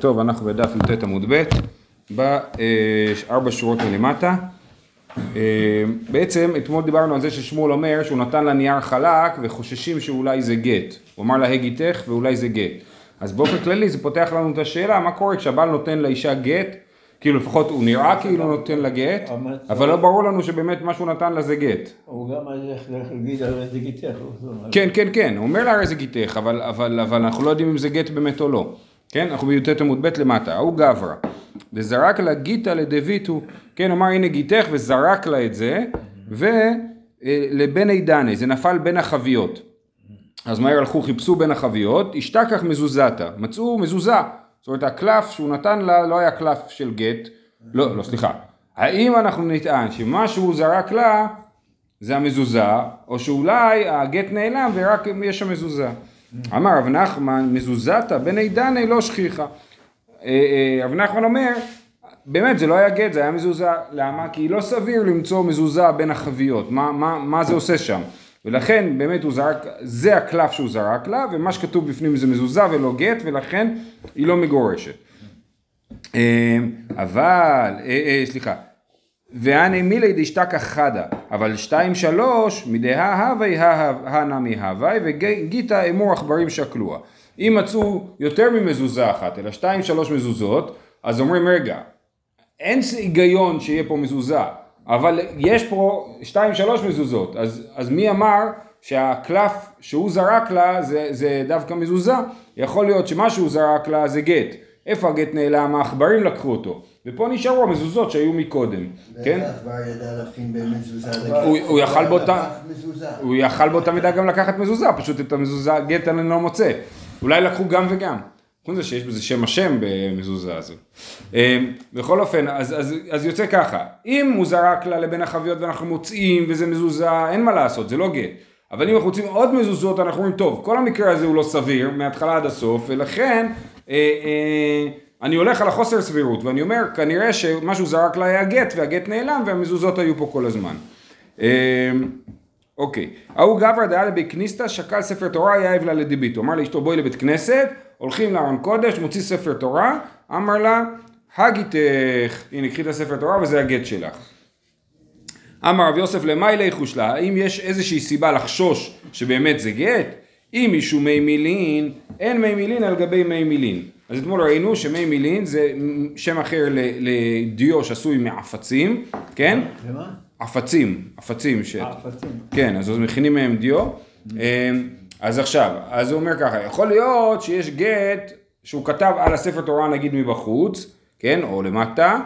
טוב, אנחנו בדף י"ט עמוד ב', בארבע שורות מלמטה. בעצם אתמול דיברנו על זה ששמואל אומר שהוא נתן לה נייר חלק וחוששים שאולי זה גט. הוא אמר לה הגיתך ואולי זה גט. אז באופן כללי זה פותח לנו את השאלה מה קורה כשהבעל נותן לאישה גט, כאילו לפחות הוא נראה כאילו נותן לה גט, אבל לא ברור לנו שבאמת מה שהוא נתן לה זה גט. הוא גם הולך להגיד הרי זה גיתך. כן, כן, כן, הוא אומר לה הרי זה גיתך, אבל אנחנו לא יודעים אם זה גט באמת או לא. כן, אנחנו בי"ט עמוד ב' למטה, ההוא גברא, וזרק לה גיתא לדביתו, כן, אמר הנה גיתך וזרק לה את זה, ולבני דני, זה נפל בין החביות. אז מהר הלכו, חיפשו בין החביות, השתכח מזוזתה, מצאו מזוזה, זאת אומרת הקלף שהוא נתן לה לא היה קלף של גט, לא, לא, סליחה, האם אנחנו נטען שמה שהוא זרק לה זה המזוזה, או שאולי הגט נעלם ורק יש שם מזוזה. אמר רב נחמן מזוזתה בני דני לא שכיחה. רב נחמן אומר באמת זה לא היה גט זה היה מזוזה. למה? כי לא סביר למצוא מזוזה בין החביות. מה, מה, מה זה עושה שם? ולכן באמת הוא זרק זה הקלף שהוא זרק לה ומה שכתוב בפנים זה מזוזה ולא גט ולכן היא לא מגורשת. אבל סליחה ואני מילי דשתקה חדה, אבל שתיים שלוש מדהה הווי הנמי הווי וגיתא אמור עכברים שקלוה. אם מצאו יותר ממזוזה אחת, אלא שתיים שלוש מזוזות, אז אומרים רגע, אין היגיון שיהיה פה מזוזה, אבל יש פה שתיים שלוש מזוזות, אז, אז מי אמר שהקלף שהוא זרק לה זה, זה דווקא מזוזה? יכול להיות שמה שהוא זרק לה זה גט. איפה הגט נעלם? העכברים לקחו אותו. ופה נשארו המזוזות שהיו מקודם, כן? הוא יכל באותה, הוא יכל באותה מידה גם לקחת מזוזה, פשוט את המזוזה גט אני לא מוצא. אולי לקחו גם וגם. חוץ מזה שיש בזה שם השם במזוזה הזו. בכל אופן, אז, אז, אז יוצא ככה, אם הוא זרק לה לבין החביות ואנחנו מוצאים וזה מזוזה, אין מה לעשות, זה לא גט. אבל אם אנחנו רוצים עוד מזוזות, אנחנו אומרים, טוב, כל המקרה הזה הוא לא סביר, מההתחלה עד הסוף, ולכן אה, אה, אני הולך על החוסר סבירות, ואני אומר, כנראה שמשהו זרק לה היה גט, והגט נעלם, והמזוזות היו פה כל הזמן. אה, אוקיי, ההוא גברא דעה לבית כניסתא, שקל ספר תורה, יאהב לה לדיביתו. אמר לאשתו בואי לבית כנסת, הולכים לארון קודש, מוציא ספר תורה, אמר לה, הגיתך, הנה קחי את הספר תורה וזה הגט שלך. אמר רב יוסף למאי ליחוש לה, האם יש איזושהי סיבה לחשוש שבאמת זה גט? אם מישהו מי מילין, אין מי מילין על גבי מי מילין. אז אתמול ראינו שמי מילין זה שם אחר לדיו שעשוי מעפצים, כן? למה? עפצים, עפצים. ש... עפצים. כן, אז מכינים מהם דיו. אז עכשיו, אז הוא אומר ככה, יכול להיות שיש גט שהוא כתב על הספר תורה נגיד מבחוץ, כן, או למטה,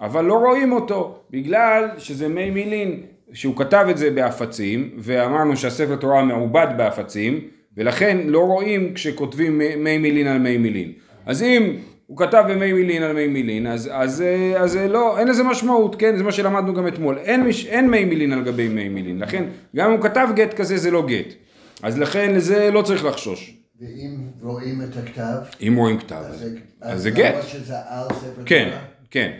אבל לא רואים אותו, בגלל שזה מי מילין, שהוא כתב את זה בעפצים, ואמרנו שהספר תורה מעובד בעפצים, ולכן לא רואים כשכותבים מי מילין על מי מילין. אז אם הוא כתב במי מילין על מי מילין, אז, אז, אז, אז לא, אין לזה משמעות, כן? זה מה שלמדנו גם אתמול. אין, מש, אין מי מילין על גבי מי מילין, לכן גם אם הוא כתב גט כזה זה לא גט. אז לכן לזה לא צריך לחשוש. ואם רואים את הכתב, אם רואים כתב, אז אז, אז זה גט. כן, תורה? כן.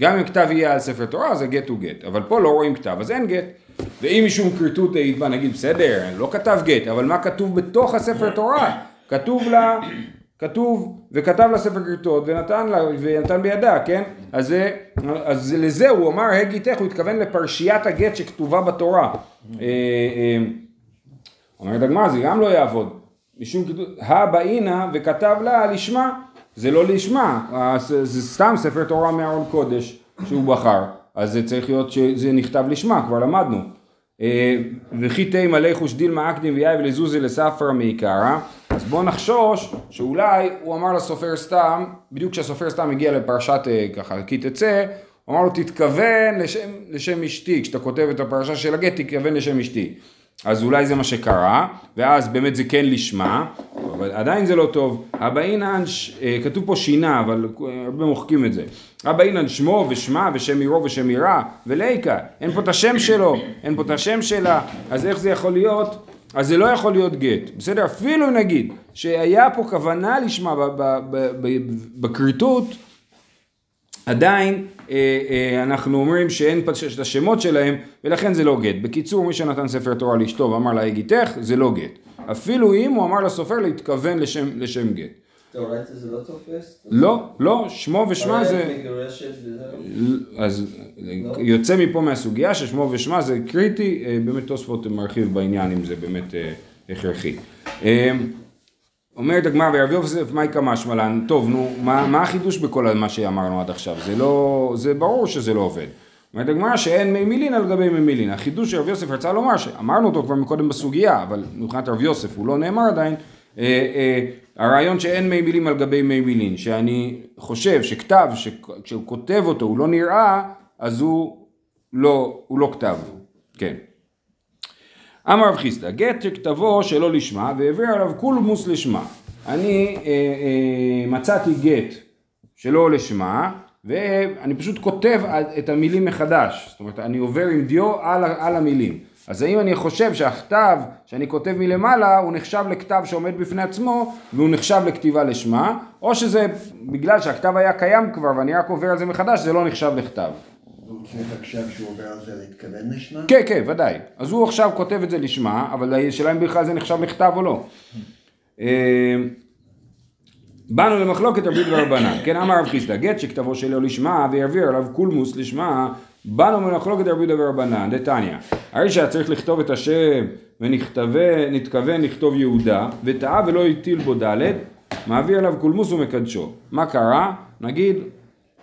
גם אם כתב יהיה על ספר תורה, אז הגט הוא גט. אבל פה לא רואים כתב, אז אין גט. ואם משום כריתות העיבה, נגיד, בסדר, לא כתב גט, אבל מה כתוב בתוך הספר תורה? כתוב לה, כתוב, וכתב לה ספר כריתות, ונתן לה, ונתן בידה, כן? אז, אז לזה הוא אמר, הגיתך, הוא התכוון לפרשיית הגט שכתובה בתורה. אה, אה, אומרת הגמרא, זה גם לא יעבוד. משום כתוב, הבאינה וכתב לה לשמה, זה לא לשמה, זה, סתם ספר תורה מארון קודש שהוא בחר, אז זה צריך להיות שזה נכתב לשמה, כבר למדנו. אה, וכי תהי מלא חוש דילמה אקדים ויאי ולזוזי לספרא מעיקרא, אז בואו נחשוש שאולי הוא אמר לסופר סתם, בדיוק כשהסופר סתם הגיע לפרשת אה, ככה, כי תצא, הוא אמר לו תתכוון לשם, לשם אשתי, כשאתה כותב את הפרשה של הגט תתכוון לשם אשתי. אז אולי זה מה שקרה, ואז באמת זה כן לשמה, אבל עדיין זה לא טוב. הבאינן, ש- אה, כתוב פה שינה, אבל הרבה מוחקים את זה. הבאינן שמו ושמה ושם עירו ושם עירה, וליקה, אין פה את השם שלו, אין פה את השם שלה, אז איך זה יכול להיות? אז זה לא יכול להיות גט, בסדר? אפילו נגיד שהיה פה כוונה לשמה בכריתות, עדיין אה, אה, אנחנו אומרים שאין את השמות שלהם ולכן זה לא גט. בקיצור מי שנתן ספר תורה לאשתו ואמר לה הגיתך זה לא גט. אפילו אם הוא אמר לסופר להתכוון לשם, לשם גט. דאורייתא זה לא תופס? לא, לא, שמו ושמה זה... את מגרשת וזהו. אז יוצא מפה מהסוגיה ששמו ושמה זה קריטי, אה, באמת תוספות מרחיב בעניין אם זה באמת אה, הכרחי. אה, אומרת הגמרא ורב יוסף מאי קמא שמלן, טוב נו, מה, מה החידוש בכל מה שאמרנו עד עכשיו? זה לא, זה ברור שזה לא עובד. אומרת הגמרא שאין מי מילין על גבי מי מילין. החידוש שרב יוסף רצה לומר, שאמרנו אותו כבר מקודם בסוגיה, אבל מבחינת רב יוסף הוא לא נאמר עדיין, אה, אה, הרעיון שאין מי מילים על גבי מי מילין, שאני חושב שכתב, שכשהוא כותב אותו הוא לא נראה, אז הוא לא, הוא לא כתב, כן. אמר רב חיסדא, גט שכתבו שלא לשמה והעביר עליו קולמוס לשמה. אני אה, אה, מצאתי גט שלא לשמה ואני פשוט כותב את המילים מחדש, זאת אומרת אני עובר עם דיו על, על המילים. אז האם אני חושב שהכתב שאני כותב מלמעלה הוא נחשב לכתב שעומד בפני עצמו והוא נחשב לכתיבה לשמה, או שזה בגלל שהכתב היה קיים כבר ואני רק עובר על זה מחדש זה לא נחשב לכתב. הוא צריך עכשיו שהוא עובר על זה להתכוון לשמה? כן, כן, ודאי. אז הוא עכשיו כותב את זה לשמה, אבל השאלה אם בכלל זה נחשב לכתב או לא. אה, באנו למחלוקת רבי ורבנן, כן אמר רב חיסדא, גט שכתבו שלו לשמה ויעביר עליו קולמוס לשמה, באנו למחלוקת רבי ורבנן, דתניא, הרי שהיה צריך לכתוב את השם ונתכוון לכתוב יהודה, וטעה ולא הטיל בו ד', מעביר עליו קולמוס ומקדשו. מה קרה? נגיד,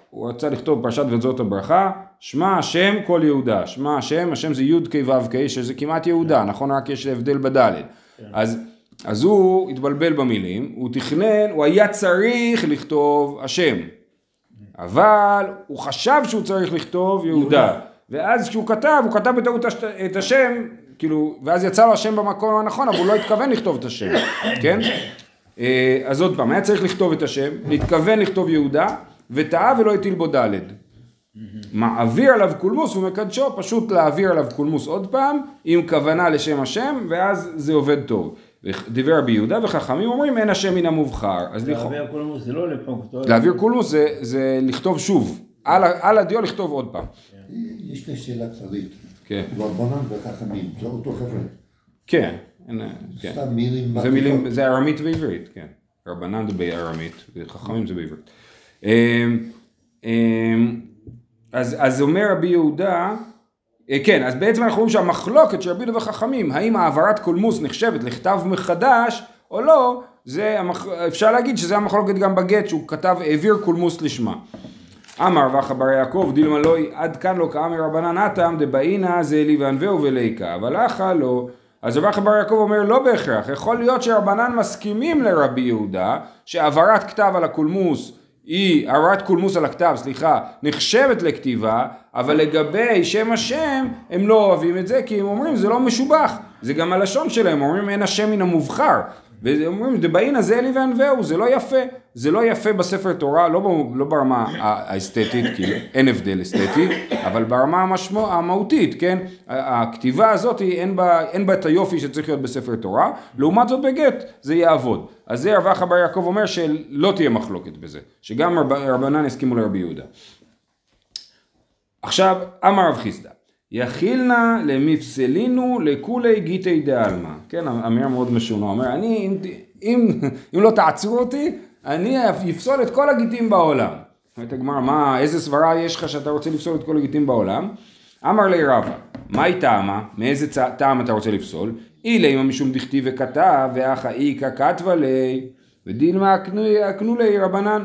הוא רצה לכתוב פרשת וזאת הברכה, שמע השם כל יהודה, שמע השם, השם זה י' כ' ו' כ', שזה כמעט יהודה, נכון? רק יש הבדל בדלת. אז, אז הוא התבלבל במילים, הוא תכנן, הוא היה צריך לכתוב השם, אבל הוא חשב שהוא צריך לכתוב יהודה, ואז כשהוא כתב, הוא כתב בטעות את השם, כאילו, ואז יצא לו השם במקום הנכון, אבל הוא לא התכוון לכתוב את השם, כן? אה, אז עוד פעם, היה צריך לכתוב את השם, להתכוון לכתוב יהודה, וטעה ולא הטיל בו ד'. מעביר עליו קולמוס ומקדשו, פשוט להעביר עליו קולמוס עוד פעם, עם כוונה לשם השם, ואז זה עובד טוב. דיבר רבי יהודה וחכמים אומרים אין השם מן המובחר. אז להעביר קולמוס זה לא לפונקטור. להעביר קולמוס זה, זה לכתוב שוב, על, על הדיו לכתוב עוד פעם. יש לי שאלה כללית. כן. רבנן וחכמים, זה אותו חבר'ה. כן, כן. סתם מילים זה מילים. זה ארמית ועברית, כן. רבנן זה בארמית, וחכמים זה בעברית. אמ, אמ, אז, אז אומר רבי יהודה, כן, אז בעצם אנחנו רואים שהמחלוקת של רבי יהודה וחכמים, האם העברת קולמוס נחשבת לכתב מחדש או לא, זה המח... אפשר להגיד שזה המחלוקת גם בגט, שהוא כתב, העביר קולמוס לשמה. אמר וחא בר יעקב דילמה לא עד כאן לא כאמר רבנן דבעינא זה אלי וענווהו וליקה אבל אחא לא אז רבח בר יעקב אומר לא בהכרח יכול להיות שרבנן מסכימים לרבי יהודה שהעברת כתב על הקולמוס היא, העברת קולמוס על הכתב, סליחה, נחשבת לכתיבה, אבל לגבי שם השם, הם לא אוהבים את זה, כי הם אומרים זה לא משובח, זה גם הלשון שלהם, אומרים אין השם מן המובחר, והם אומרים דבעינא זה אלי וענווהו, זה לא יפה, זה לא יפה בספר תורה, לא, לא ברמה האסתטית, כי אין הבדל אסתטי, אבל ברמה המשמו, המהותית, כן? הכתיבה הזאת אין בה, אין בה את היופי שצריך להיות בספר תורה, לעומת זאת בגט זה יעבוד. אז זה רב אחא בר יעקב אומר שלא תהיה מחלוקת בזה, שגם רב, רבנן הסכימו לרבי יהודה. עכשיו, אמר רב חיסדא, יכילנא למפסלינו לכולי גיטי דעלמא. כן, אמירה מאוד משונה, אומר, אני, אם, אם, אם לא תעצרו אותי, אני אפסול את כל הגיטים בעולם. אומרת הגמרא, מה, איזה סברה יש לך שאתה רוצה לפסול את כל הגיטים בעולם? אמר לי רבא, מהי טעמה? מאיזה צ... טעם אתה רוצה לפסול? אילי אם משום דכתיב וכתב, ואחא איכא כתבה לי, ודילמה אקנו לי רבנן.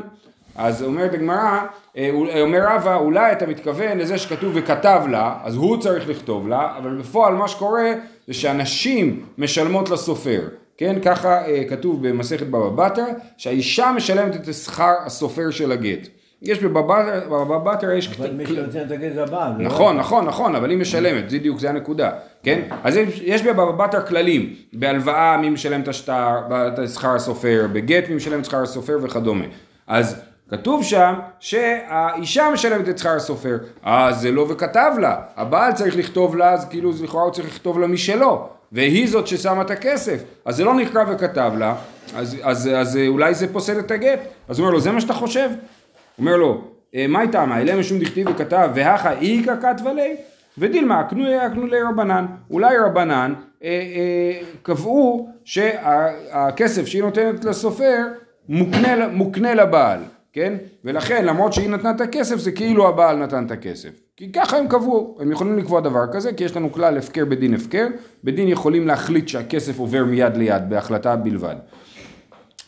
אז אומרת הגמרא, אה, אומר רבא, אולי אתה מתכוון לזה שכתוב וכתב לה, אז הוא צריך לכתוב לה, אבל בפועל מה שקורה זה שאנשים משלמות לסופר. כן, ככה אה, כתוב במסכת בבא בתרא, שהאישה משלמת את שכר הסופר של הגט. יש בבא בבא בתרא, יש... אבל מי שנותן את הגט זה הבעל. לא? נכון, נכון, נכון, אבל היא משלמת, זה בדיוק, זה הנקודה, כן? אז יש- יש בבבא בתרא כללים, בהלוואה מי משלם את השטר, את שכר הסופר, בגט מי משלם את שכר הסופר וכדומה. אז כתוב שם שהאישה משלמת את שכר הסופר, אז זה לא וכתב לה, הבעל צריך לכתוב לה, אז כאילו לכאורה הוא צריך לכתוב לה משלו, והיא זאת ששמה את הכסף, אז זה לא נקרא וכתב לה, אז, אז, אז אולי זה פוסל את הגט, אז הוא אומר לו, זה מה שאתה חושב? אומר לו, "אה, מה הייתה מה, אלא משום דכתיב וכתב, והכה איכא כתבה לי, ודילמה, אקנו אקנו לי רבנן. אולי רבנן אה, אה, קבעו שהכסף שהיא נותנת לסופר, מוקנה, מוקנה לבעל, כן? ולכן למרות שהיא נתנה את הכסף זה כאילו הבעל נתן את הכסף. כי ככה הם קבעו, הם יכולים לקבוע דבר כזה, כי יש לנו כלל הפקר בדין הפקר, בדין יכולים להחליט שהכסף עובר מיד ליד בהחלטה בלבד.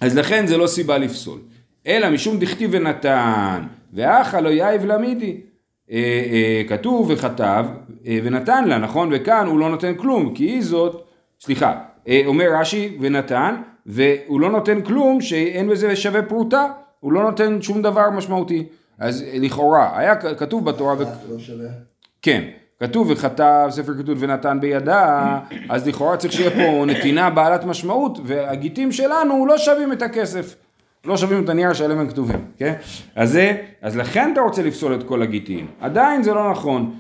אז לכן זה לא סיבה לפסול. אלא משום דכתיב ונתן, ואחא לא יאיב למידי. אה, אה, כתוב וכתב אה, ונתן לה, נכון? וכאן הוא לא נותן כלום, כי היא זאת, סליחה, אה, אומר רש"י ונתן, והוא לא נותן כלום שאין בזה שווה פרוטה, הוא לא נותן שום דבר משמעותי. אז לכאורה, היה כתוב בתורה, ו... לא שווה. כן, כתוב וכתב ספר כתוב ונתן בידה, אז לכאורה צריך שיהיה פה נתינה בעלת משמעות, והגיטים שלנו לא שווים את הכסף. לא שווים את הנייר שעליהם הם כתובים, כן? אז זה, אז לכן אתה רוצה לפסול את כל הגיטים. עדיין זה לא נכון.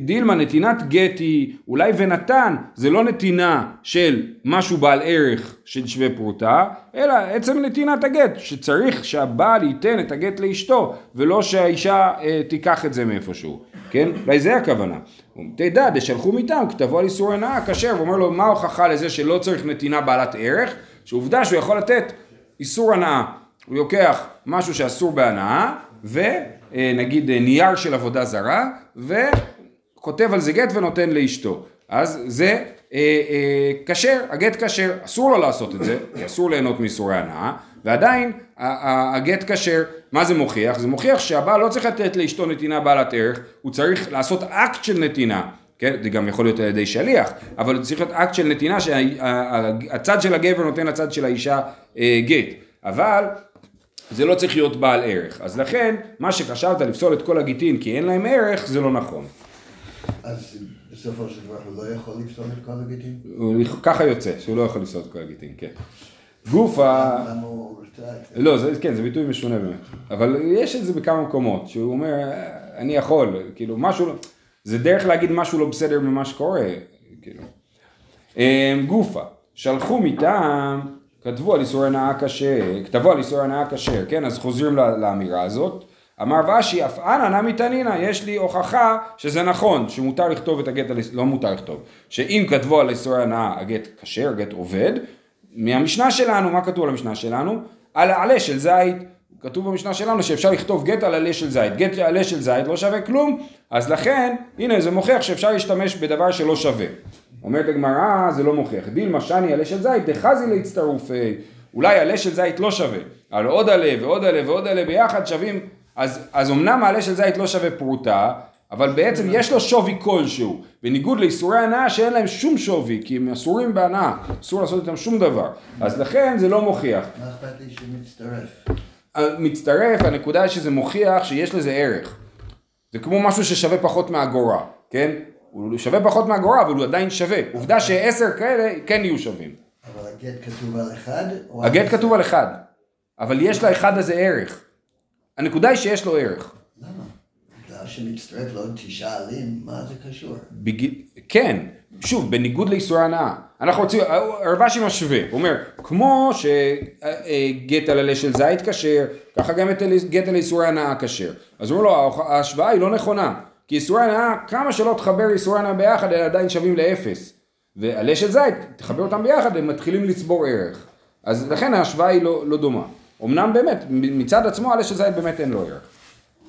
דילמה, נתינת גט היא אולי ונתן, זה לא נתינה של משהו בעל ערך של שווה פרוטה, אלא עצם נתינת הגט, שצריך שהבעל ייתן את הגט לאשתו, ולא שהאישה אה, תיקח את זה מאיפשהו, כן? אולי זה הכוונה. תדע, דשלחו מטעם, כתבו על איסור הנאה כשר, ואומר לו, מה ההוכחה לזה שלא צריך נתינה בעלת ערך? שעובדה שהוא יכול לתת איסור הנאה. הוא לוקח משהו שאסור בהנאה, ונגיד נייר של עבודה זרה, וכותב על זה גט ונותן לאשתו. אז זה אה, אה, כשר, הגט כשר, אסור לו לעשות את זה, כי אסור ליהנות מאיסורי הנאה, ועדיין הגט כשר, מה זה מוכיח? זה מוכיח שהבעל לא צריך לתת לאשתו נתינה בעלת ערך, הוא צריך לעשות אקט של נתינה. כן, זה גם יכול להיות על ידי שליח, אבל צריך להיות אקט של נתינה שהצד של הגבר נותן לצד של האישה אה, גט, אבל זה לא צריך להיות בעל ערך, אז לכן מה שחשבת לפסול את כל הגיטין כי אין להם ערך זה לא נכון, אז בסופו של דבר הוא לא יכול לפסול את כל הגיטים? הוא- ככה יוצא שהוא לא יכול לפסול את כל הגיטין, כן. גופה? לא, זה, כן, זה ביטוי משונה באמת, אבל יש את זה בכמה מקומות, שהוא אומר, אני יכול, כאילו, משהו, לא- זה דרך להגיד משהו לא בסדר ממה שקורה, כאילו. אמ, גופה, שלחו מטעם, כתבו על איסור הנאה כשר, כתבו על איסור הנאה כשר, כן, אז חוזרים לאמירה הזאת. אמר ושי, אף אנא נמי תנינא, יש לי הוכחה שזה נכון, שמותר לכתוב את הגט, לא מותר לכתוב, שאם כתבו על איסור הנאה הגט כשר, הגט עובד, מהמשנה שלנו, מה כתוב על המשנה שלנו? על העלה של זית. כתוב במשנה שלנו שאפשר לכתוב גט על עלה של זית. גט על עלה של זית לא שווה כלום, אז לכן, הנה זה מוכיח שאפשר להשתמש בדבר שלא שווה. אומרת הגמרא, זה לא מוכיח. דילמה שני עלה של זית, דחזי להצטרופי. אולי עלה של זית לא שווה, אבל עוד עלה ועוד עלה ועוד עלה ביחד שווים, אז, אז אמנם העלה של זית לא שווה פרוטה, אבל בעצם יש לו שווי כלשהו, בניגוד לאיסורי הנאה שאין להם שום שווי, כי הם אסורים בהנאה, אסור לעשות איתם שום דבר, אז לכן זה לא מוכיח. מה אכפת לי שמצטרף? מצטרף, הנקודה היא שזה מוכיח שיש לזה ערך. זה כמו משהו ששווה פחות מאגורה, כן? הוא שווה פחות מאגורה, אבל הוא עדיין שווה. עובדה שעשר כאלה כן יהיו שווים. אבל הגט כתוב על אחד? הגט? כתוב על אחד, אבל יש לאחד הזה ערך. הנקודה היא שיש לו ערך. למה? בגלל שמצטרף לעוד תשעה עלים, מה זה קשור? בג... כן, שוב, בניגוד לאיסורי הנאה. אנחנו רוצים, רבשי משווה, הוא אומר, כמו שגט על עלה של זית כשר, ככה גם גט על איסורי הנאה כשר. אז הוא אומר לו, ההשוואה היא לא נכונה, כי איסורי הנאה, כמה שלא תחבר איסורי הנאה ביחד, הם עדיין שווים לאפס. ועלה של זית, תחבר אותם ביחד, הם מתחילים לצבור ערך. אז לכן ההשוואה היא לא, לא דומה. אמנם באמת, מצד עצמו עלה של זית באמת אין לו ערך.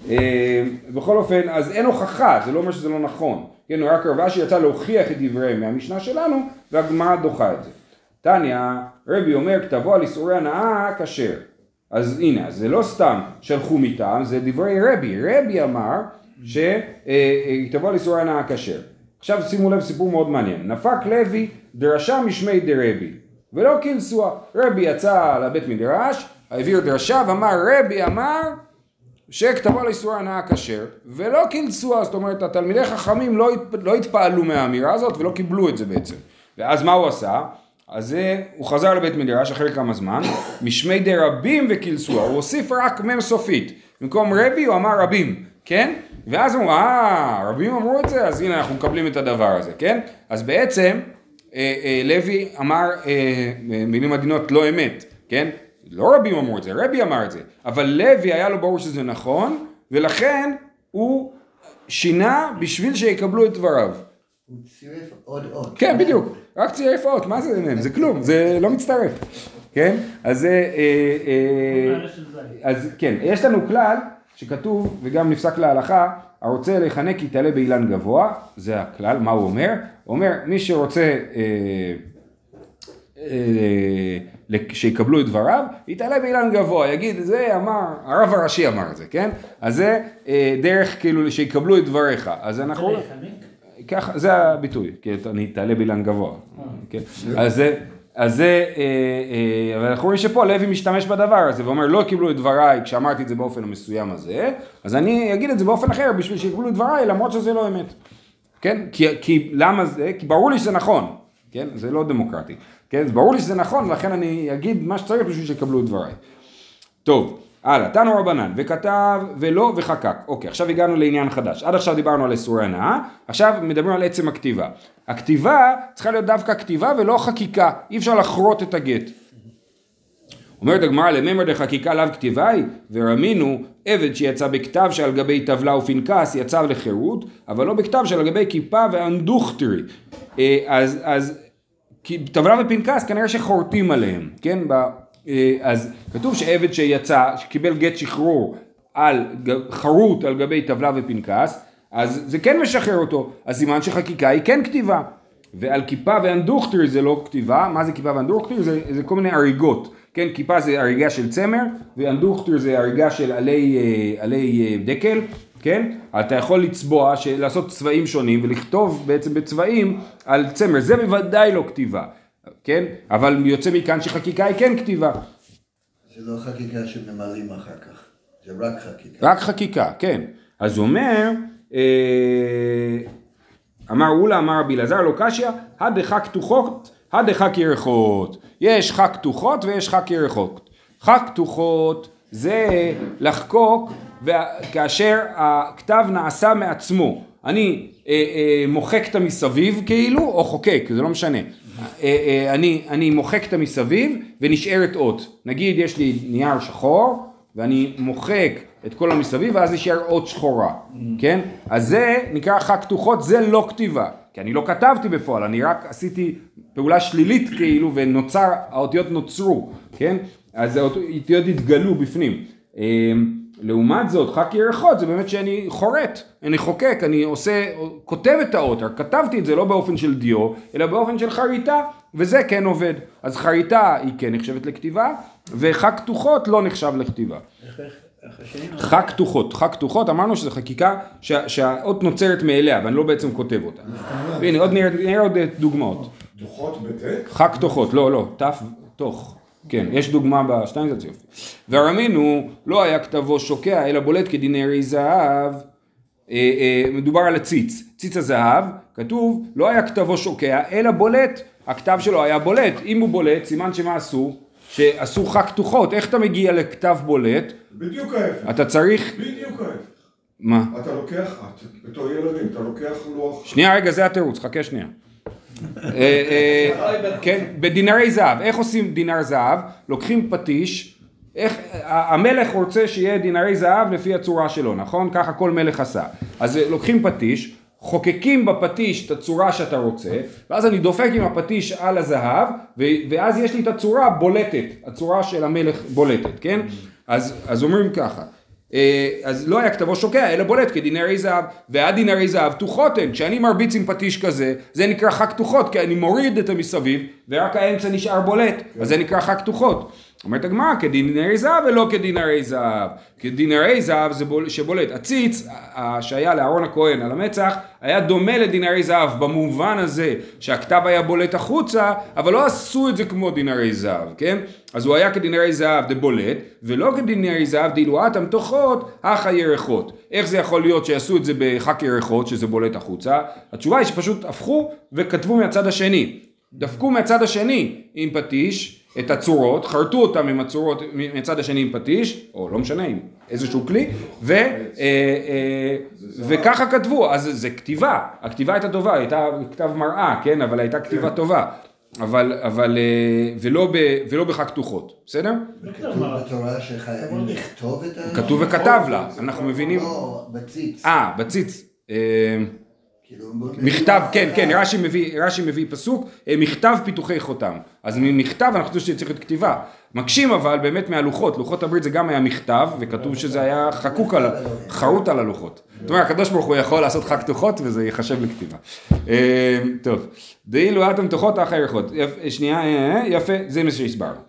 אה, בכל אופן, אז אין הוכחה, זה לא אומר שזה לא נכון. כן, רק רבשי יצא להוכיח את דבריהם מהמשנה שלנו, והגמרא דוחה את זה. תניא, רבי אומר, כתבו על איסורי הנאה כשר. אז הנה, זה לא סתם שלחו מטעם, זה דברי רבי. רבי אמר שכתבו על איסורי הנאה כשר. עכשיו שימו לב סיפור מאוד מעניין. נפק לוי דרשה משמי דרבי, ולא כילסוה. רבי יצא לבית מדרש, העביר דרשה ואמר רבי אמר שכתבו על איסור הנאה כשר, ולא קילצוה, זאת אומרת התלמידי חכמים לא, הת, לא התפעלו מהאמירה הזאת ולא קיבלו את זה בעצם. ואז מה הוא עשה? אז זה, הוא חזר לבית מדרש אחרי כמה זמן, משמי דרבים וקילצוה, הוא הוסיף רק מ' סופית, במקום רבי הוא אמר רבים, כן? ואז הוא אמר, אה, רבים אמרו את זה, אז הנה אנחנו מקבלים את הדבר הזה, כן? אז בעצם אה, אה, לוי אמר אה, מילים עדינות לא אמת, כן? לא רבים אמרו את זה, רבי אמר את זה, אבל לוי היה לו ברור שזה נכון, ולכן הוא שינה בשביל שיקבלו את דבריו. הוא צירף עוד אות. כן, בדיוק, רק צירף אות, מה זה? זה כלום, זה לא מצטרף. כן? אז זה, אה, אה, אז כן, יש לנו כלל שכתוב, וגם נפסק להלכה, הרוצה להיחנק יתעלה באילן גבוה, זה הכלל, מה הוא אומר? הוא אומר, מי שרוצה אה, אה, שיקבלו את דבריו, יתעלה באילן גבוה, יגיד, זה אמר, הרב הראשי אמר את זה, כן? אז זה אה, דרך כאילו שיקבלו את דבריך, אז אנחנו... ככה, זה הביטוי, כי אתה- אני תעלה באילן גבוה, כן? אז זה, אז זה, אה, אה, אבל אנחנו רואים שפה לוי משתמש בדבר הזה ואומר לא קיבלו את דבריי כשאמרתי את זה באופן המסוים הזה, אז אני אגיד את זה באופן אחר בשביל שיקבלו את דבריי למרות שזה לא אמת, כן? כי, כי למה זה? כי ברור לי שזה נכון, כן? זה לא דמוקרטי, כן? ברור לי שזה נכון ולכן אני אגיד מה שצריך בשביל שיקבלו את דבריי. טוב, הלאה, תנו רבנן, וכתב ולא וחקק. אוקיי, עכשיו הגענו לעניין חדש. עד עכשיו דיברנו על איסורי הנאה, עכשיו מדברים על עצם הכתיבה. הכתיבה צריכה להיות דווקא כתיבה ולא חקיקה, אי אפשר לחרוט את הגט. אומרת הגמרא לממר דחקיקה לאו כתיבה היא, ורמינו עבד שיצא בכתב שעל גבי טבלה ופנקס יצא לחירות, אבל לא בכתב שעל גבי כיפה ואנדוכטרי. אה, אז, אז טבלה ופנקס כנראה שחורטים עליהם, כן? אה, אז כתוב שעבד שיצא, שקיבל גט שחרור על חרוט על גבי טבלה ופנקס, אז זה כן משחרר אותו, אז סימן שחקיקה היא כן כתיבה. ועל כיפה ואנדוכטר זה לא כתיבה, מה זה כיפה ואנדוכטר? זה, זה כל מיני הריגות, כן? כיפה זה הריגה של צמר, ואנדוכטר זה הריגה של עלי, אה, עלי אה, דקל, כן? אתה יכול לצבוע, לעשות צבעים שונים ולכתוב בעצם בצבעים על צמר, זה בוודאי לא כתיבה, כן? אבל יוצא מכאן שחקיקה היא כן כתיבה, זה לא חקיקה שממלאים אחר כך, זה רק חקיקה. רק חקיקה, כן. אז הוא אומר, אה, אמר אולה, אמר רבי אלעזר, לא קשיא, הדחה כתוחות, הדחה כירחות. יש חק כתוחות ויש חק ירחות. חק כתוחות זה לחקוק כאשר הכתב נעשה מעצמו. אני אה, אה, מוחק את המסביב כאילו, או חוקק, זה לא משנה. אה, אה, אני, אני מוחק את המסביב ונשארת אות. נגיד יש לי נייר שחור ואני מוחק את כל המסביב ואז נשאר אות שחורה, כן? אז זה נקרא חק כתוחות, זה לא כתיבה. כי אני לא כתבתי בפועל, אני רק עשיתי פעולה שלילית כאילו ונוצר, האותיות נוצרו, כן? אז האותיות התגלו בפנים. לעומת זאת, חק ירחות זה באמת שאני חורט, אני חוקק, אני עושה, כותב את האות, כתבתי את זה לא באופן של דיו, אלא באופן של חריטה, וזה כן עובד. אז חריטה היא כן נחשבת לכתיבה, וחק כתוחות לא נחשב לכתיבה. חק כתוחות, חק כתוחות אמרנו שזו חקיקה שה, שהאות נוצרת מאליה ואני לא בעצם כותב אותה. הנה עוד נראה, עוד דוגמאות. דוחות בטק? חק כתוחות, לא לא, תף תוך. כן, יש דוגמה בשתיים זה יופי. והרמינו לא היה כתבו שוקע אלא בולט כדינרי זהב. אה, אה, מדובר על הציץ, ציץ הזהב, כתוב לא היה כתבו שוקע אלא בולט, הכתב שלו היה בולט, אם הוא בולט סימן שמה עשו? שעשו חק כתוחות, איך אתה מגיע לכתב בולט? בדיוק ההפך. אתה צריך, בדיוק ההפך. מה? אתה לוקח, בתור ילדים, אתה לוקח לוח... שנייה רגע זה התירוץ, חכה שנייה. אה, אה, כן, בדינרי זהב, איך עושים דינר זהב? לוקחים פטיש, איך, המלך רוצה שיהיה דינרי זהב לפי הצורה שלו, נכון? ככה כל מלך עשה. אז אה, לוקחים פטיש, חוקקים בפטיש את הצורה שאתה רוצה, ואז אני דופק עם הפטיש על הזהב, ואז יש לי את הצורה בולטת, הצורה של המלך בולטת, כן? אז, אז אומרים ככה. אה, אז לא היה כתבו שוקע, אלא בולט כדינרי זהב, והדינרי זהב תוחות הן, כשאני מרביץ עם פטיש כזה, זה נקרא חק תוחות, כי אני מוריד את המסביב, ורק האמצע נשאר בולט, אז זה נקרא חק תוחות. אומרת הגמרא, כדינרי זהב ולא כדינרי זהב. כדינרי זהב זה בול, שבולט. הציץ שהיה לאהרון הכהן על המצח, היה דומה לדינרי זהב, במובן הזה שהכתב היה בולט החוצה, אבל לא עשו את זה כמו דינרי זהב, כן? אז הוא היה כדינרי זהב דבולט, ולא כדינרי זהב דילואתם תוחות, הכה ירחות. איך זה יכול להיות שיעשו את זה בחק ירחות, שזה בולט החוצה? התשובה היא שפשוט הפכו וכתבו מהצד השני. דפקו מהצד השני עם פטיש את הצורות, חרטו אותם עם הצורות מהצד השני עם פטיש, או לא משנה, עם איזשהו כלי, ו, אה, אה, וככה כתבו, אז זה כתיבה, הכתיבה הייתה טובה, הייתה כתב מראה, כן, אבל הייתה כתיבה טובה, אבל, אבל, אה, ולא, ב, ולא בחג כתוחות, בסדר? כתוב בתורה שחייבים לכתוב את ה... כתוב וכתב לה, אנחנו מבינים, לא, בציץ. אה, בציץ, מכתב, כן, כן, רש"י מביא, רש"י מביא פסוק, אה, מכתב פיתוחי חותם. אז ממכתב אנחנו חושבים שצריך להיות כתיבה. מקשים אבל באמת מהלוחות, לוחות הברית זה גם היה מכתב, וכתוב שזה היה חקוק על, חרוט על הלוחות. זאת אומרת, הקדוש ברוך הוא יכול לעשות לך כתוחות וזה ייחשב לכתיבה. אה, טוב, דאילו אתם תוכות אחי ירחות. שנייה, אה, אה, יפה, זה מה שהסברנו.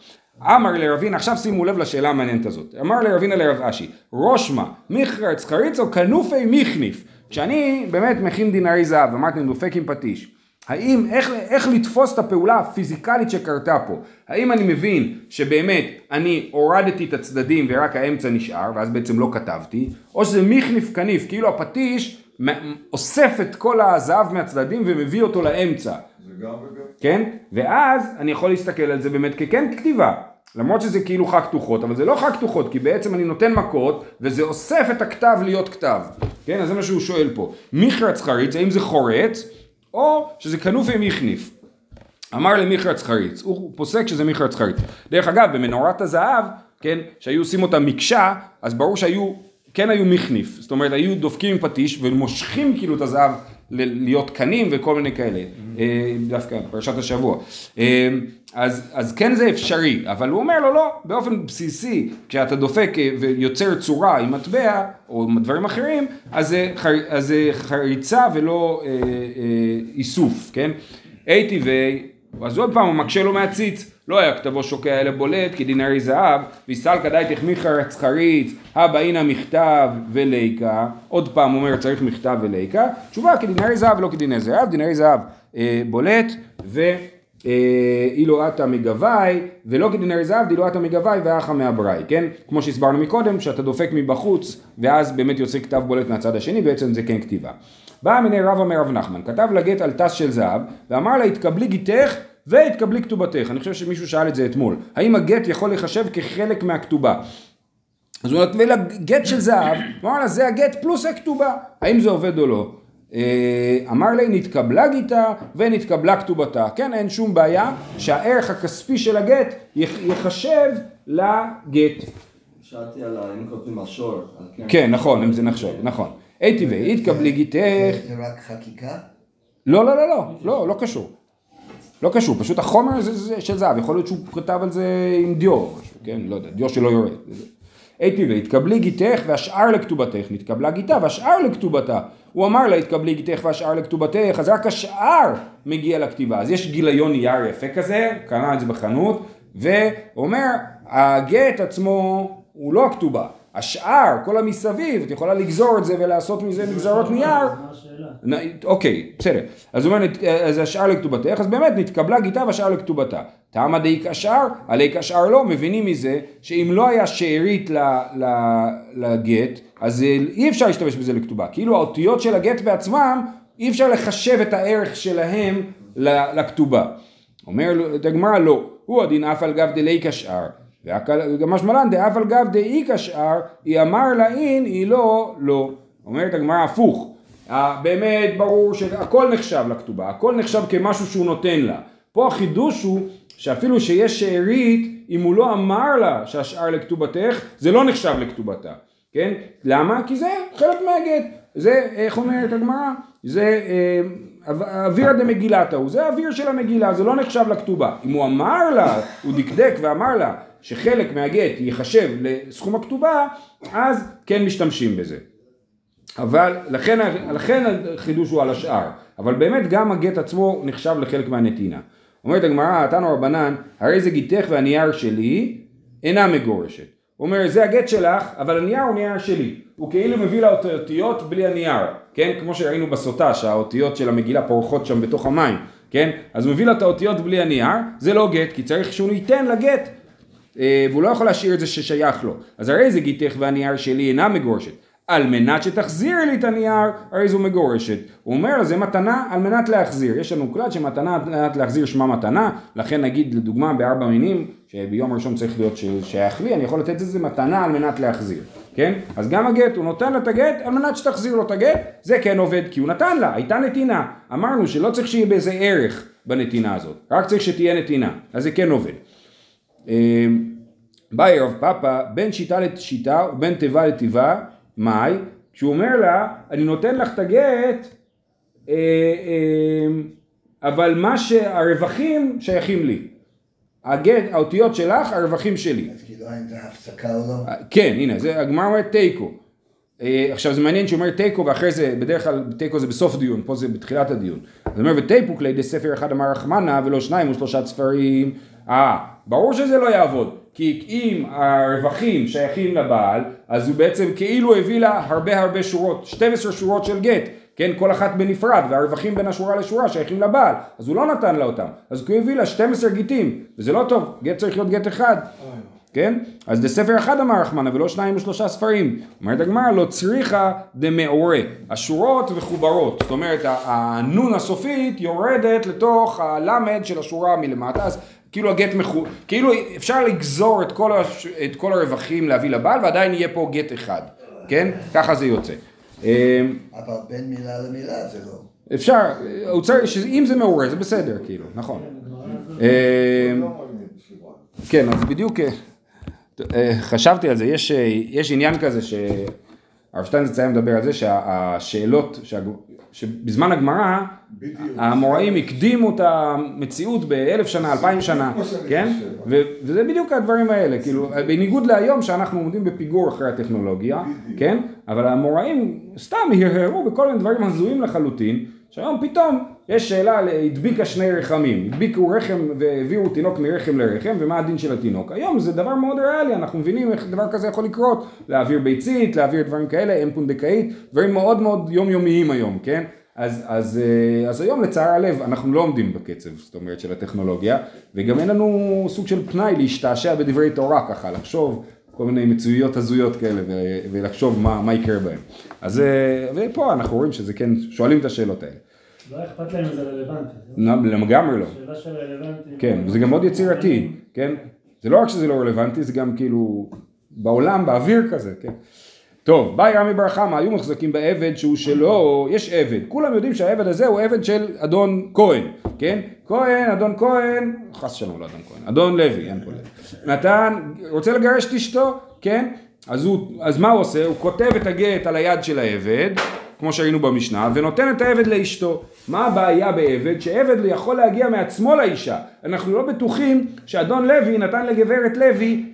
אמר לרבינה, עכשיו שימו לב לשאלה המעניינת הזאת. אמר לרבינה לרב אשי, ראש מה, מכרץ חריץ או כנופי מכניף? כשאני באמת מכין דינרי זהב, אמרתי דופק עם פטיש, האם, איך, איך לתפוס את הפעולה הפיזיקלית שקרתה פה? האם אני מבין שבאמת אני הורדתי את הצדדים ורק האמצע נשאר, ואז בעצם לא כתבתי, או שזה מכניף כניף, כאילו הפטיש אוסף את כל הזהב מהצדדים ומביא אותו לאמצע. זה גם וגם. כן? ואז אני יכול להסתכל על זה באמת ככן כתיבה. למרות שזה כאילו חג כתוחות, אבל זה לא חג כתוחות, כי בעצם אני נותן מכות, וזה אוסף את הכתב להיות כתב. כן? אז זה מה שהוא שואל פה. מכרץ חריץ, האם זה חורץ, או שזה כנוף עם מכניף. אמר למכרץ חריץ, הוא פוסק שזה מכרץ חריץ. דרך אגב, במנורת הזהב, כן, שהיו עושים אותה מקשה, אז ברור שהיו, כן היו מכניף. זאת אומרת, היו דופקים עם פטיש ומושכים כאילו את הזהב להיות קנים וכל מיני כאלה. אה, דווקא פרשת השבוע. אה, אז, אז כן זה אפשרי, אבל הוא אומר לו לא, באופן בסיסי, כשאתה דופק אה, ויוצר צורה עם מטבע, או דברים אחרים, אז זה, חר, אז זה חריצה ולא אה, אה, איסוף, כן? אי טבעי, אז עוד פעם הוא מקשה לו מהציץ, לא היה כתבו שוקע אלא בולט כדינרי זהב, ויסל כדאי תחמיך רץ חריץ, הבא הנה מכתב וליקה, עוד פעם אומר צריך מכתב וליקה, תשובה כדינרי זהב ולא כדינרי זהב, דינרי זהב אה, בולט ו... אה, עטה מגבי, ולא כדינרי זהב, דילו עטה מגבי ואחה מאבראי, כן? כמו שהסברנו מקודם, שאתה דופק מבחוץ, ואז באמת יוצא כתב בולט מהצד השני, בעצם זה כן כתיבה. בא מיני רבא מרב נחמן, כתב לה גט על טס של זהב, ואמר לה התקבלי גיתך והתקבלי כתובתך. אני חושב שמישהו שאל את זה אתמול. האם הגט יכול לחשב כחלק מהכתובה? אז הוא נתן לה גט של זהב, הוא אמר לה זה הגט פלוס הכתובה, האם זה עובד או לא? אה, אמר לי נתקבלה גיתה ונתקבלה כתובתה, כן אין שום בעיה שהערך הכספי של הגט יח- יחשב לגט, שאלתי על אם כותבים על שור. כן נכון אם זה נחשב, נכון, אי טבעי התקבלי גיתך, זה רק חקיקה? לא לא לא לא, לא לא קשור, לא קשור, פשוט החומר זה, זה של זהב, יכול להיות שהוא כתב על זה עם דיו, כן, לא יודע, דיו שלא יורד. אי טבעי, התקבלי גיתך והשאר לכתובתך, נתקבלה גיתה והשאר לכתובתה. הוא אמר לה, התקבלי גיתך והשאר לכתובתך, אז רק השאר מגיע לכתיבה. אז יש גיליון נייר יפה כזה, קנה את זה בחנות, והוא אומר, הגט עצמו הוא לא הכתובה. השאר, כל המסביב, את יכולה לגזור את זה ולעשות מזה נגזרות נייר, מה השאלה? נ- אוקיי, בסדר. אז הוא אומר, אז השאר לכתובתך, אז באמת נתקבלה גיתה והשאר לכתובתה. טעמא דאיק השאר, עליק השאר לא, מבינים מזה שאם לא היה שארית לגט, אז אה, אי אפשר להשתמש בזה לכתובה. כאילו האותיות של הגט בעצמם, אי אפשר לחשב את הערך שלהם לכתובה. אומר את הגמרא לא, הוא הדין אף על גב דליק השאר. וגם משמלן דאף על גב דאיק השאר, היא אמר לאין, היא לא, לא. אומרת הגמרא הפוך. אה, באמת ברור שהכל נחשב לכתובה, הכל נחשב כמשהו שהוא נותן לה. פה החידוש הוא שאפילו שיש שארית, אם הוא לא אמר לה שהשאר לכתובתך, זה לא נחשב לכתובתה. כן? למה? כי זה חלק מהגט. זה, איך אומרת הגמרא? זה אה, אב- אוויר דמגילתא הוא, זה האוויר של המגילה, זה לא נחשב לכתובה. אם הוא אמר לה, הוא דקדק ואמר לה שחלק מהגט ייחשב לסכום הכתובה, אז כן משתמשים בזה. אבל לכן, לכן החידוש הוא על השאר, אבל באמת גם הגט עצמו נחשב לחלק מהנתינה. אומרת הגמרא, תנו רבנן, הרי זה גיתך והנייר שלי אינה מגורשת. הוא אומר, זה הגט שלך, אבל הנייר הוא נייר שלי. הוא כאילו מביא לה את האותיות בלי הנייר, כן? כמו שראינו בסוטה, שהאותיות של המגילה פורחות שם בתוך המים, כן? אז הוא מביא לה את האותיות בלי הנייר, זה לא גט, כי צריך שהוא ייתן לגט. אה, והוא לא יכול להשאיר את זה ששייך לו. אז הרי זה גיתך והנייר שלי אינה מגורשת. על מנת שתחזיר לי את הנייר, הרי זו מגורשת. הוא אומר זה מתנה על מנת להחזיר. יש לנו כלל שמתנה על מנת להחזיר שמה מתנה, לכן נגיד לדוגמה בארבע מינים, שביום הראשון צריך להיות שייך לי, אני יכול לתת את זה מתנה על מנת להחזיר. כן? אז גם הגט, הוא נותן לה את הגט על מנת שתחזיר לו את הגט, זה כן עובד, כי הוא נתן לה, הייתה נתינה. אמרנו שלא צריך שיהיה באיזה ערך בנתינה הזאת, רק צריך שתהיה נתינה, אז זה כן עובד. אמ, באי רב פאפא בין שיטה לשיטה ובין תיבה לתיבה, מאי? כשהוא אומר לה, אני נותן לך את הגט אה, אה, אבל מה שהרווחים שייכים לי. הגט, האותיות שלך, הרווחים שלי. אז כאילו האם זה הפסקה או לא? כן, הנה, זה הגמרא אומרת תיקו. אה, עכשיו זה מעניין שהוא אומר תיקו ואחרי זה, בדרך כלל תיקו זה בסוף דיון, פה זה בתחילת הדיון. אז הוא אומר ותיפוק לידי ספר אחד אמר רחמנה ולא שניים או שלושה ספרים. אה, ברור שזה לא יעבוד, כי אם הרווחים שייכים לבעל, אז הוא בעצם כאילו הביא לה הרבה הרבה שורות, 12 שורות של גט. כן, כל אחת בנפרד, והרווחים בין השורה לשורה שייכים לבעל, אז הוא לא נתן לה אותם, אז הוא הביא לה 12 גיטים, וזה לא טוב, גט צריך להיות גט אחד, כן? אז בספר אחד אמר רחמנה ולא שניים ושלושה ספרים. אומרת הגמרא לא צריכה דמעורה. השורות מחוברות. זאת אומרת הנון הסופית יורדת לתוך הלמד של השורה מלמטה. אז כאילו הגט מחו... כאילו אפשר לגזור את כל, הש... את כל הרווחים להביא לבעל ועדיין יהיה פה גט אחד. כן? ככה זה יוצא. אמ, אבל בין מילה למילה זה לא. אפשר, הוא צריך, אם זה מעורר זה בסדר, כאילו, נכון. אמ, כן, אז בדיוק אה, אה, חשבתי על זה, יש, אה, יש עניין כזה שהרב שטיינזרץ היה מדבר על זה שהשאלות, שבזמן הגמרא. האמוראים הקדימו את המציאות באלף שנה, אלפיים שנה, כן? ו- וזה בדיוק הדברים האלה, כאילו, בניגוד להיום שאנחנו עומדים בפיגור אחרי הטכנולוגיה, כן? אבל האמוראים סתם הרהרו בכל מיני דברים הזויים לחלוטין, שהיום פתאום יש שאלה, ל- הדביקה שני רחמים, הדביקו רחם והעבירו תינוק מרחם לרחם, ומה הדין של התינוק? היום זה דבר מאוד ריאלי, אנחנו מבינים איך דבר כזה יכול לקרות, להעביר ביצית, להעביר דברים כאלה, אם פונדקאית, דברים מאוד מאוד יומיומיים היום, כן? אז, אז, אה, אז היום לצער הלב אנחנו לא עומדים בקצב, זאת אומרת, של הטכנולוגיה, וגם אין לנו סוג של פנאי להשתעשע בדברי תורה ככה, לחשוב כל מיני מצויות הזויות כאלה ולחשוב מה, מה יקרה בהם. אז אה, ופה אנחנו רואים שזה כן, שואלים את השאלות האלה. לא אכפת להם אם זה רלוונטי. נ- לגמרי לא. שאלה של רלוונטי. כן, וזה גם מאוד יצירתי, כן? זה לא רק שזה לא רלוונטי, זה גם כאילו בעולם, באוויר כזה, כן? טוב, באי רמי בר חמא, היו מוחזקים בעבד שהוא שלו, יש עבד, כולם יודעים שהעבד הזה הוא עבד של אדון כהן, כן? כהן, אדון כהן, חס שלום לא אדון כהן, אדון לוי, אין פה לוי. נתן, רוצה לגרש את אשתו, כן? אז, הוא, אז מה הוא עושה? הוא כותב את הגט על היד של העבד, כמו שראינו במשנה, ונותן את העבד לאשתו. מה הבעיה בעבד? שעבד יכול להגיע מעצמו לאישה. אנחנו לא בטוחים שאדון לוי נתן לגברת לוי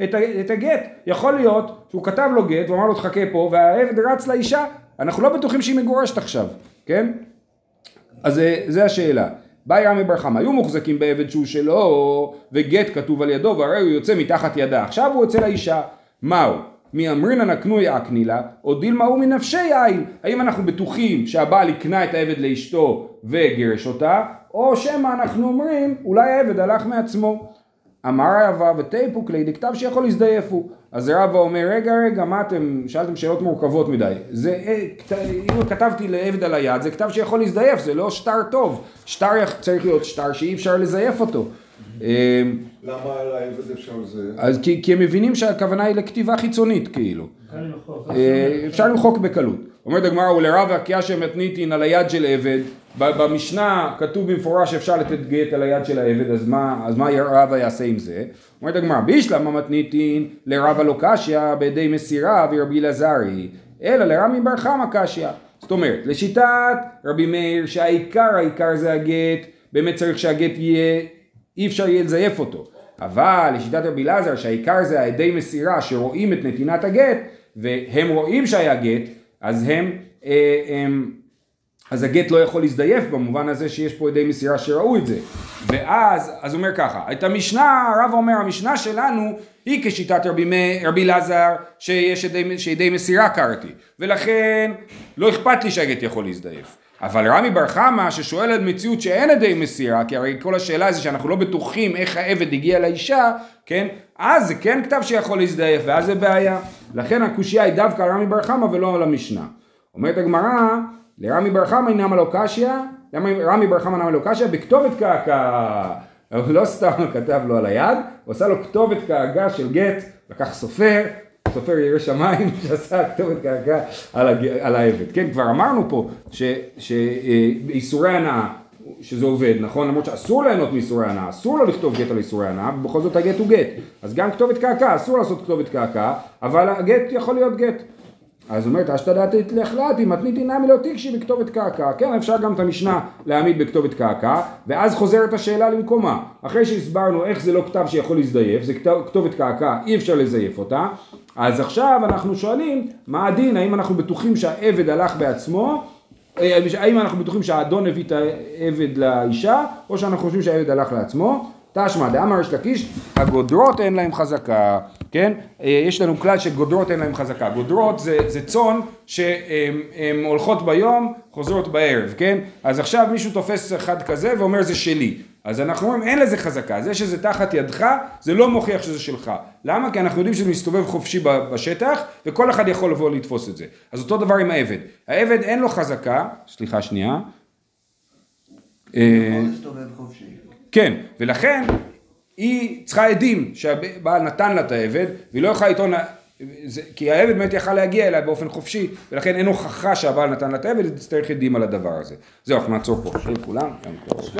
את, הגט. יכול להיות שהוא כתב לו גט ואמר לו תחכה פה, והעבד רץ לאישה. אנחנו לא בטוחים שהיא מגורשת עכשיו, כן? אז אה, זה השאלה. באי רמי בר חמא, היו מוחזקים בעבד שהוא שלו, וגט כתוב על ידו, והרי הוא יוצא מתחת ידה. עכשיו הוא יוצא לאישה. מהו? מי אמרינן הקנו יעקני לה, או דילמה הוא מנפשי יין. האם אנחנו בטוחים שהבעל הקנה את העבד לאשתו וגירש אותה, או שמא אנחנו אומרים, אולי העבד הלך מעצמו. אמר רבא ותיפוק לידי כתב שיכול להזדייף הוא. אז רבא אומר, רגע רגע, מה אתם, שאלתם שאלות מורכבות מדי. זה, אה, אם כתבתי לעבד על היד, זה כתב שיכול להזדייף, זה לא שטר טוב. שטר צריך להיות שטר שאי אפשר לזייף אותו. אה, למה אפשר לזה? אז כי, כי הם מבינים שהכוונה היא לכתיבה חיצונית כאילו. אה, אפשר למחוק בקלות. אומרת הגמרא ולרבה קיישא מתניתין על היד של עבד, במשנה כתוב במפורש שאפשר לתת גט על היד של העבד, אז מה, אז מה רבה יעשה עם זה? אומרת הגמרא בישלמה מתניתין לרבה לא קשיא בידי מסירה ורבי אלעזרי, אלא לרמי בר חמא קשיא. זאת אומרת, לשיטת רבי מאיר שהעיקר העיקר זה הגט, באמת צריך שהגט יהיה, אי אפשר יהיה לזייף אותו. אבל לשיטת רבי אלעזר שהעיקר זה העדי מסירה שרואים את נתינת הגט והם רואים שהיה גט אז הם, אה, הם אז הגט לא יכול להזדייף במובן הזה שיש פה עדי מסירה שראו את זה. ואז אז אומר ככה את המשנה הרב אומר המשנה שלנו היא כשיטת רבי אלעזר שיש עדי, שעדי מסירה קראתי ולכן לא אכפת לי שהגט יכול להזדייף אבל רמי בר חמא ששואל על מציאות שאין עדי מסירה, כי הרי כל השאלה זה שאנחנו לא בטוחים איך העבד הגיע לאישה, כן? אז זה כן כתב שיכול להזדייף, ואז זה בעיה. לכן הקושייה היא דווקא על רמי בר חמא ולא על המשנה. אומרת הגמרא, לרמי בר חמא נמה לו קשיא, רמי בר חמא נמה לו קשיא? בכתובת קעקע. לא סתם כתב לו על היד, הוא עשה לו כתובת קעקע של גט, לקח סופר, סופר ירא שמיים שעשה כתובת קעקע על. על העבד. כן, כבר אמרנו פה שאיסורי הנאה, שזה עובד, נכון? למרות שאסור ליהנות מאיסורי הנאה, אסור לו לכתוב גט על איסורי הנאה, ובכל זאת הגט הוא גט. אז גם כתובת קעקע, אסור לעשות כתובת קעקע, אבל הגט יכול להיות גט. אז אומרת, אשתדלתית לכלתי, מתניתי נמי לא תקשי בכתובת קעקע. כן, אפשר גם את המשנה להעמיד בכתובת קעקע, ואז חוזרת השאלה למקומה. אחרי שהסברנו איך זה לא כתב שיכול להזדייף, זה כתובת קעקע, אי אפשר לזייף אותה. אז עכשיו אנחנו שואלים, מה הדין, האם אנחנו בטוחים שהעבד הלך בעצמו, אה, האם אנחנו בטוחים שהאדון הביא את העבד לאישה, או שאנחנו חושבים שהעבד הלך לעצמו. תשמע, דאמר יש לקיש, הגודרות אין להם חזקה, כן? אה, יש לנו כלל שגודרות אין להם חזקה. גודרות זה, זה צאן שהן הולכות ביום, חוזרות בערב, כן? אז עכשיו מישהו תופס אחד כזה ואומר זה שלי. אז אנחנו אומרים אין לזה חזקה, זה שזה תחת ידך זה לא מוכיח שזה שלך. למה? כי אנחנו יודעים שזה מסתובב חופשי בשטח וכל אחד יכול לבוא לתפוס את זה. אז אותו דבר עם העבד. העבד אין לו חזקה, סליחה שנייה. אה, יכול להסתובב חופשי. כן, ולכן היא צריכה עדים שהבעל נתן לה את העבד, והיא לא יכולה לטעון, כי העבד באמת יכל להגיע אליה באופן חופשי, ולכן אין הוכחה שהבעל נתן לה את העבד, היא תצטרך עדים על הדבר הזה. זהו, אנחנו נעצור פה. שיהיה לכולם, יום טוב.